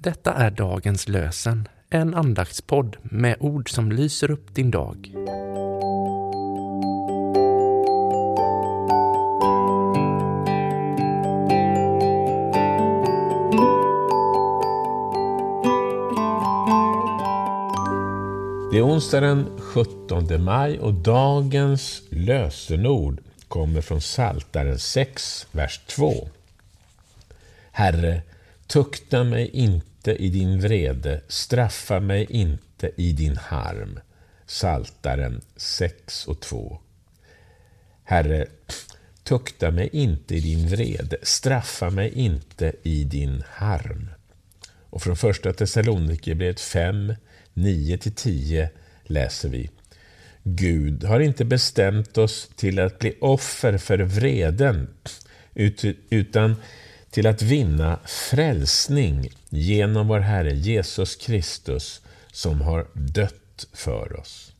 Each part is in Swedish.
Detta är dagens lösen, en andaktspodd med ord som lyser upp din dag. Det är onsdag den 17 maj och dagens lösenord kommer från Saltaren 6, vers 2. Herre, tukta mig inte i din vrede, straffa mig inte i din harm. Saltaren 6 och 2. Herre, tukta mig inte i din vrede, straffa mig inte i din harm. Och från första Thessalonikerbrevet 5, 9-10 läser vi. Gud har inte bestämt oss till att bli offer för vreden, utan till att vinna frälsning genom vår Herre Jesus Kristus som har dött för oss.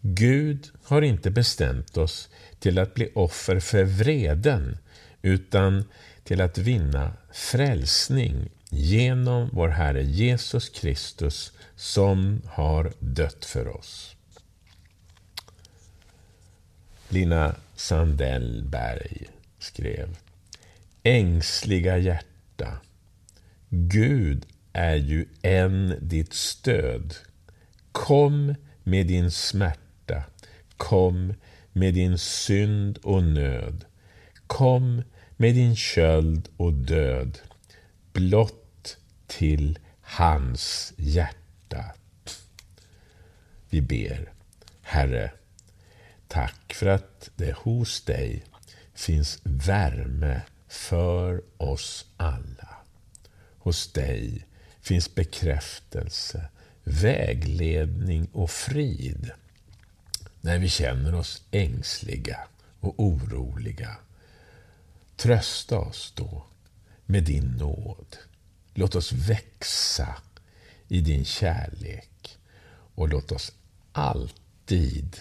Gud har inte bestämt oss till att bli offer för vreden, utan till att vinna frälsning genom vår Herre Jesus Kristus som har dött för oss. Lina Sandellberg skrev Ängsliga hjärta, Gud är ju än ditt stöd. Kom med din smärta, kom med din synd och nöd. Kom med din köld och död, blott till hans hjärta. Vi ber, Herre, tack för att det hos dig finns värme för oss alla. Hos dig finns bekräftelse, vägledning och frid när vi känner oss ängsliga och oroliga. Trösta oss då med din nåd. Låt oss växa i din kärlek och låt oss alltid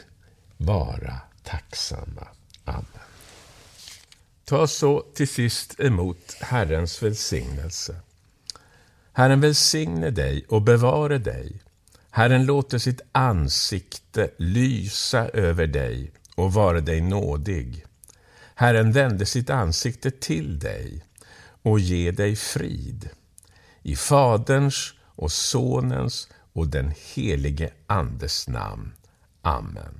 vara tacksamma. Amen. Ta så till sist emot Herrens välsignelse. Herren välsigne dig och bevare dig. Herren låter sitt ansikte lysa över dig och vara dig nådig. Herren vände sitt ansikte till dig och ge dig frid. I Faderns och Sonens och den helige Andes namn. Amen.